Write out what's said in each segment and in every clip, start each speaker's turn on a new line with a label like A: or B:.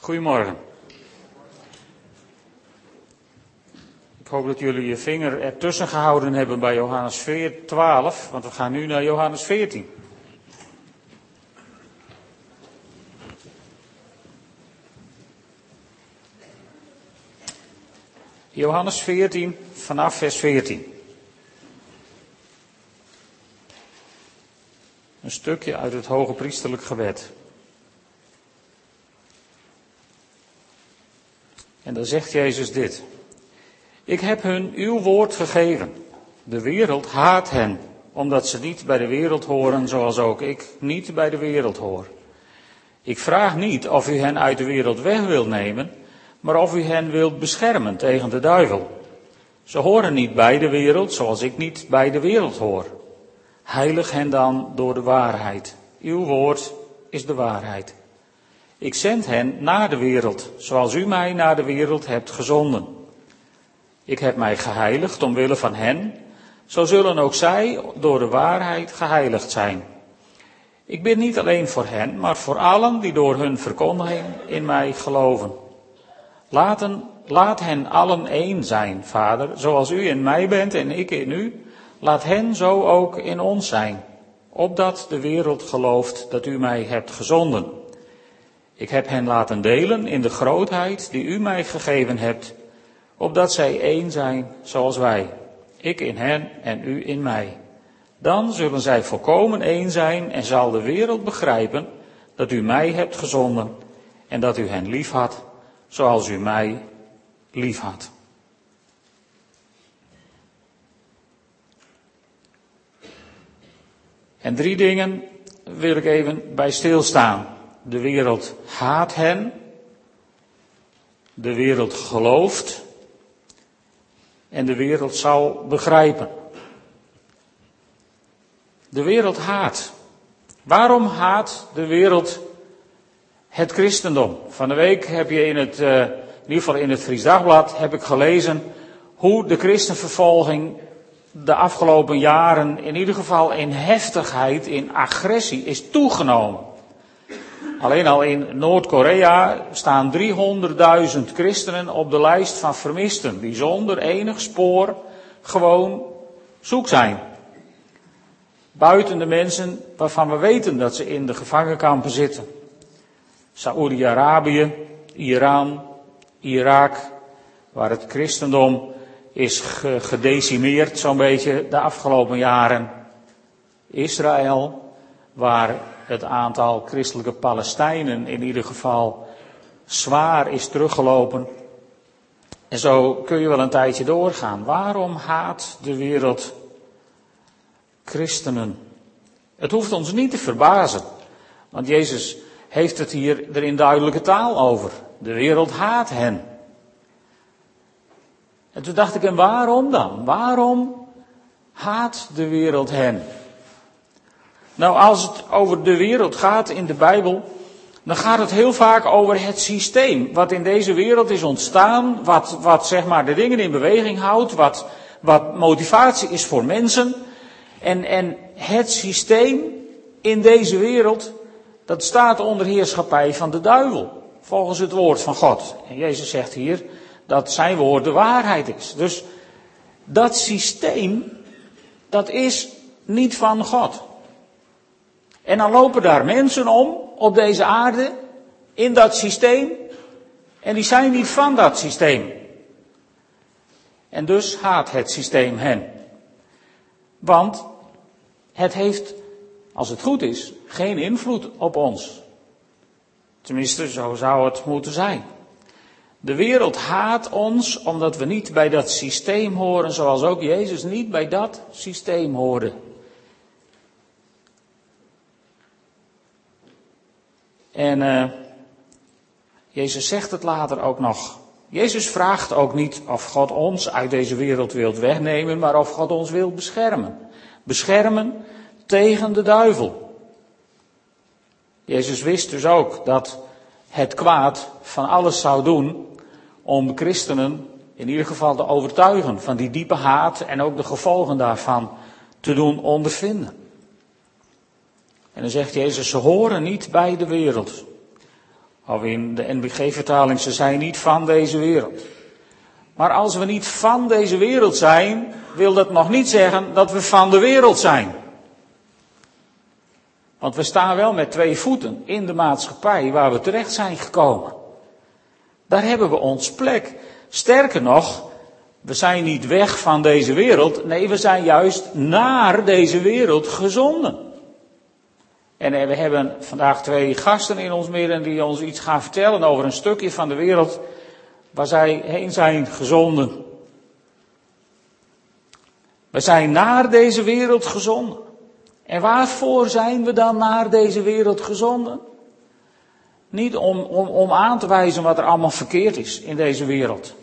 A: Goedemorgen. Ik hoop dat jullie je vinger ertussen gehouden hebben bij Johannes 12, want we gaan nu naar Johannes 14. Johannes 14, vanaf vers 14. Een stukje uit het hoge priesterlijk gebed. En dan zegt Jezus dit. Ik heb hun uw woord gegeven. De wereld haat hen, omdat ze niet bij de wereld horen zoals ook ik niet bij de wereld hoor. Ik vraag niet of u hen uit de wereld weg wilt nemen, maar of u hen wilt beschermen tegen de duivel. Ze horen niet bij de wereld zoals ik niet bij de wereld hoor. Heilig hen dan door de waarheid. Uw woord is de waarheid. Ik zend hen naar de wereld, zoals u mij naar de wereld hebt gezonden. Ik heb mij geheiligd omwille van hen, zo zullen ook zij door de waarheid geheiligd zijn. Ik bid niet alleen voor hen, maar voor allen die door hun verkondiging in mij geloven. Laat hen allen één zijn, Vader, zoals u in mij bent en ik in u. Laat hen zo ook in ons zijn, opdat de wereld gelooft dat u mij hebt gezonden. Ik heb hen laten delen in de grootheid die u mij gegeven hebt, opdat zij één zijn zoals wij, ik in hen en u in mij. Dan zullen zij volkomen één zijn en zal de wereld begrijpen dat u mij hebt gezonden en dat u hen lief had zoals u mij lief had. En drie dingen wil ik even bij stilstaan. De wereld haat hen. De wereld gelooft. En de wereld zal begrijpen. De wereld haat. Waarom haat de wereld het christendom? Van de week heb je in het, uh, in ieder geval in het Fries Dagblad, heb ik gelezen hoe de christenvervolging de afgelopen jaren in ieder geval in heftigheid, in agressie is toegenomen. Alleen al in Noord-Korea staan 300.000 christenen op de lijst van vermisten, die zonder enig spoor gewoon zoek zijn. Buiten de mensen waarvan we weten dat ze in de gevangenkampen zitten. Saoedi-Arabië, Iran, Irak, waar het christendom is gedecimeerd zo'n beetje de afgelopen jaren. Israël, waar het aantal christelijke Palestijnen in ieder geval zwaar is teruggelopen. En zo kun je wel een tijdje doorgaan. Waarom haat de wereld christenen? Het hoeft ons niet te verbazen, want Jezus heeft het hier er in duidelijke taal over. De wereld haat hen. En toen dacht ik, en waarom dan? Waarom haat de wereld hen? Nou, als het over de wereld gaat in de Bijbel, dan gaat het heel vaak over het systeem wat in deze wereld is ontstaan, wat, wat zeg maar de dingen in beweging houdt, wat, wat motivatie is voor mensen. En, en het systeem in deze wereld, dat staat onder heerschappij van de duivel, volgens het woord van God. En Jezus zegt hier dat zijn woord de waarheid is. Dus dat systeem, dat is niet van God. En dan lopen daar mensen om op deze aarde in dat systeem en die zijn niet van dat systeem. En dus haat het systeem hen. Want het heeft, als het goed is, geen invloed op ons. Tenminste, zo zou het moeten zijn. De wereld haat ons omdat we niet bij dat systeem horen, zoals ook Jezus niet bij dat systeem hoorde. En uh, Jezus zegt het later ook nog. Jezus vraagt ook niet of God ons uit deze wereld wilt wegnemen, maar of God ons wil beschermen. Beschermen tegen de duivel. Jezus wist dus ook dat het kwaad van alles zou doen om christenen in ieder geval te overtuigen van die diepe haat en ook de gevolgen daarvan te doen ondervinden. En dan zegt Jezus, ze horen niet bij de wereld. Of in de NBG-vertaling, ze zijn niet van deze wereld. Maar als we niet van deze wereld zijn, wil dat nog niet zeggen dat we van de wereld zijn. Want we staan wel met twee voeten in de maatschappij waar we terecht zijn gekomen. Daar hebben we ons plek. Sterker nog, we zijn niet weg van deze wereld. Nee, we zijn juist naar deze wereld gezonden. En eh, we hebben vandaag twee gasten in ons midden die ons iets gaan vertellen over een stukje van de wereld waar zij heen zijn gezonden. We zijn naar deze wereld gezonden. En waarvoor zijn we dan naar deze wereld gezonden? Niet om, om, om aan te wijzen wat er allemaal verkeerd is in deze wereld.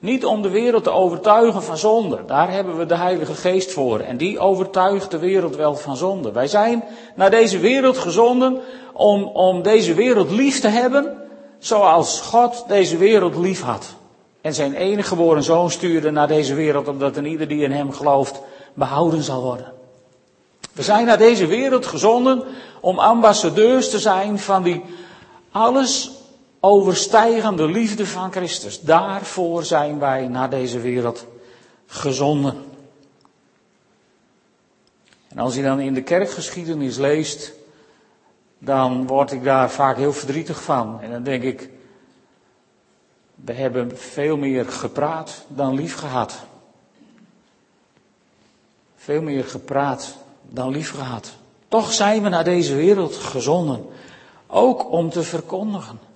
A: Niet om de wereld te overtuigen van zonde. Daar hebben we de Heilige Geest voor. En die overtuigt de wereld wel van zonde. Wij zijn naar deze wereld gezonden om, om deze wereld lief te hebben. Zoals God deze wereld lief had. En zijn enige geboren zoon stuurde naar deze wereld. Omdat een ieder die in hem gelooft behouden zal worden. We zijn naar deze wereld gezonden om ambassadeurs te zijn van die alles overstijgende liefde van Christus. Daarvoor zijn wij naar deze wereld gezonden. En als je dan in de kerkgeschiedenis leest, dan word ik daar vaak heel verdrietig van. En dan denk ik, we hebben veel meer gepraat dan lief gehad. Veel meer gepraat dan lief gehad. Toch zijn we naar deze wereld gezonden. Ook om te verkondigen.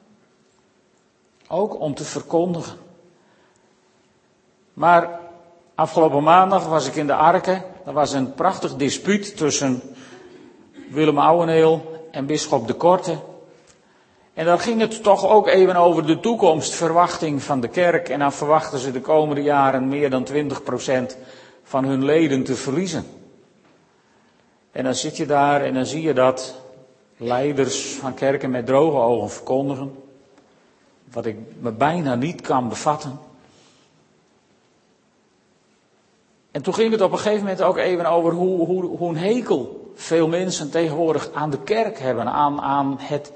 A: Ook om te verkondigen. Maar afgelopen maandag was ik in de Arken. Er was een prachtig dispuut tussen Willem Ouweneel en bisschop de Korte. En dan ging het toch ook even over de toekomstverwachting van de kerk. En dan verwachten ze de komende jaren meer dan 20% van hun leden te verliezen. En dan zit je daar en dan zie je dat leiders van kerken met droge ogen verkondigen. Wat ik me bijna niet kan bevatten. En toen ging het op een gegeven moment ook even over hoe, hoe, hoe een hekel veel mensen tegenwoordig aan de kerk hebben, aan, aan het,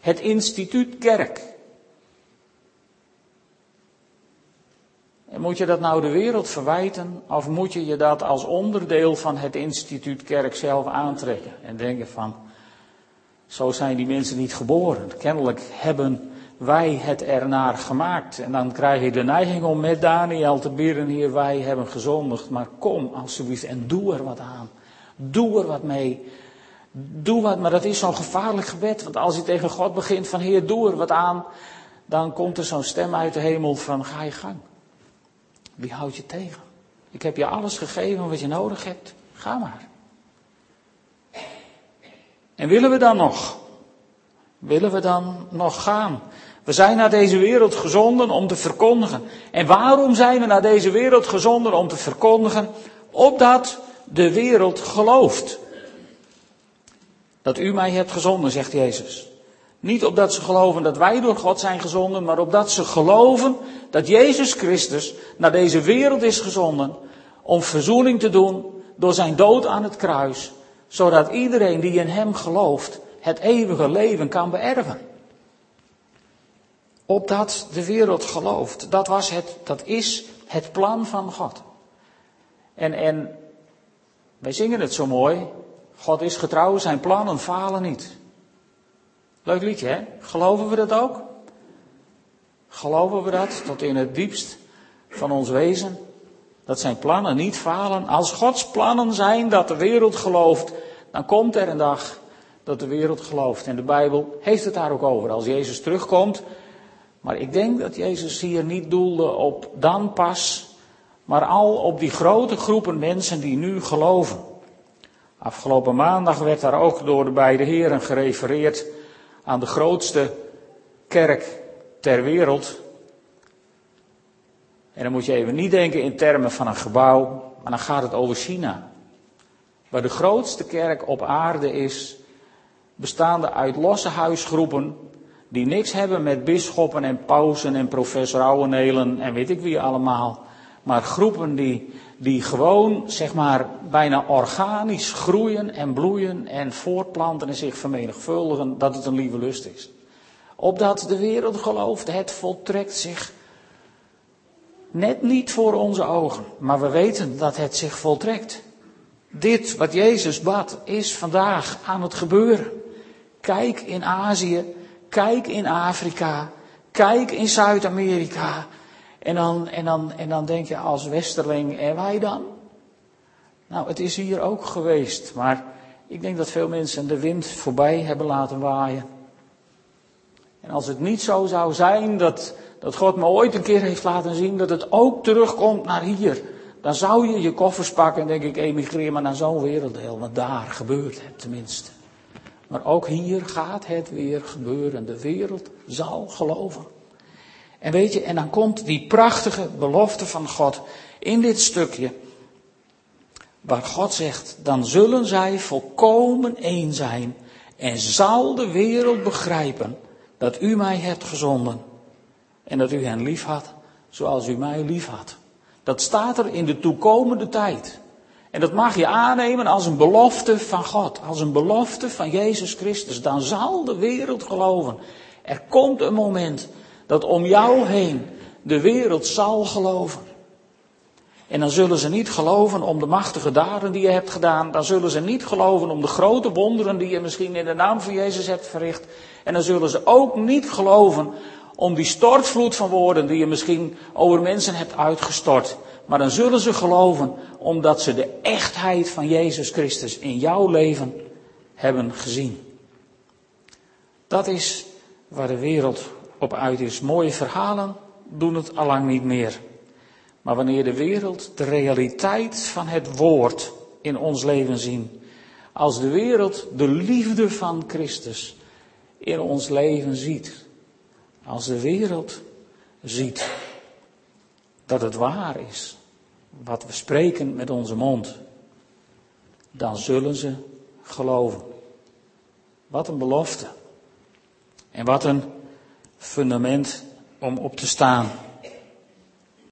A: het instituut kerk. En moet je dat nou de wereld verwijten of moet je je dat als onderdeel van het instituut kerk zelf aantrekken en denken van, zo zijn die mensen niet geboren. Kennelijk hebben wij het ernaar gemaakt. En dan krijg je de neiging om met Daniel te bidden, hier wij hebben gezondigd, maar kom alsjeblieft en doe er wat aan. Doe er wat mee. Doe wat, maar dat is zo'n gevaarlijk gebed, want als je tegen God begint van Heer, doe er wat aan, dan komt er zo'n stem uit de hemel van ga je gang. Wie houdt je tegen? Ik heb je alles gegeven wat je nodig hebt. Ga maar. En willen we dan nog? Willen we dan nog gaan? We zijn naar deze wereld gezonden om te verkondigen. En waarom zijn we naar deze wereld gezonden om te verkondigen? Opdat de wereld gelooft. Dat u mij hebt gezonden, zegt Jezus. Niet opdat ze geloven dat wij door God zijn gezonden, maar opdat ze geloven dat Jezus Christus naar deze wereld is gezonden om verzoening te doen door zijn dood aan het kruis, zodat iedereen die in hem gelooft het eeuwige leven kan beërven. Opdat de wereld gelooft. Dat, was het, dat is het plan van God. En, en wij zingen het zo mooi. God is getrouw, zijn plannen falen niet. Leuk liedje, hè? Geloven we dat ook? Geloven we dat tot in het diepst van ons wezen? Dat zijn plannen niet falen. Als Gods plannen zijn dat de wereld gelooft, dan komt er een dag dat de wereld gelooft. En de Bijbel heeft het daar ook over. Als Jezus terugkomt, maar ik denk dat Jezus hier niet doelde op dan pas, maar al op die grote groepen mensen die nu geloven. Afgelopen maandag werd daar ook door de beide heren gerefereerd aan de grootste kerk ter wereld. En dan moet je even niet denken in termen van een gebouw, maar dan gaat het over China. Waar de grootste kerk op aarde is, bestaande uit losse huisgroepen die niks hebben met bisschoppen en pausen en professor Ouwenelen en weet ik wie allemaal. Maar groepen die, die gewoon, zeg maar, bijna organisch groeien en bloeien en voortplanten en zich vermenigvuldigen, dat het een lieve lust is. Opdat de wereld gelooft, het voltrekt zich net niet voor onze ogen, maar we weten dat het zich voltrekt. Dit wat Jezus bad is vandaag aan het gebeuren. Kijk in Azië, kijk in Afrika, kijk in Zuid-Amerika. En dan, en, dan, en dan denk je als westerling, en wij dan? Nou, het is hier ook geweest, maar ik denk dat veel mensen de wind voorbij hebben laten waaien. En als het niet zo zou zijn dat, dat God me ooit een keer heeft laten zien dat het ook terugkomt naar hier, dan zou je je koffers pakken en denk ik emigreer maar naar zo'n werelddeel, want daar gebeurt het tenminste. Maar ook hier gaat het weer gebeuren. De wereld zal geloven. En weet je, en dan komt die prachtige belofte van God in dit stukje. Waar God zegt, dan zullen zij volkomen één zijn. En zal de wereld begrijpen dat u mij hebt gezonden. En dat u hen lief had zoals u mij lief had. Dat staat er in de toekomende tijd. En dat mag je aannemen als een belofte van God, als een belofte van Jezus Christus. Dan zal de wereld geloven. Er komt een moment dat om jou heen de wereld zal geloven. En dan zullen ze niet geloven om de machtige daden die je hebt gedaan. Dan zullen ze niet geloven om de grote wonderen die je misschien in de naam van Jezus hebt verricht. En dan zullen ze ook niet geloven om die stortvloed van woorden die je misschien over mensen hebt uitgestort. Maar dan zullen ze geloven omdat ze de echtheid van Jezus Christus in jouw leven hebben gezien. Dat is waar de wereld op uit is. Mooie verhalen doen het allang niet meer. Maar wanneer de wereld de realiteit van het woord in ons leven zien, als de wereld de liefde van Christus in ons leven ziet, als de wereld ziet dat het waar is, wat we spreken met onze mond, dan zullen ze geloven. Wat een belofte. En wat een fundament om op te staan.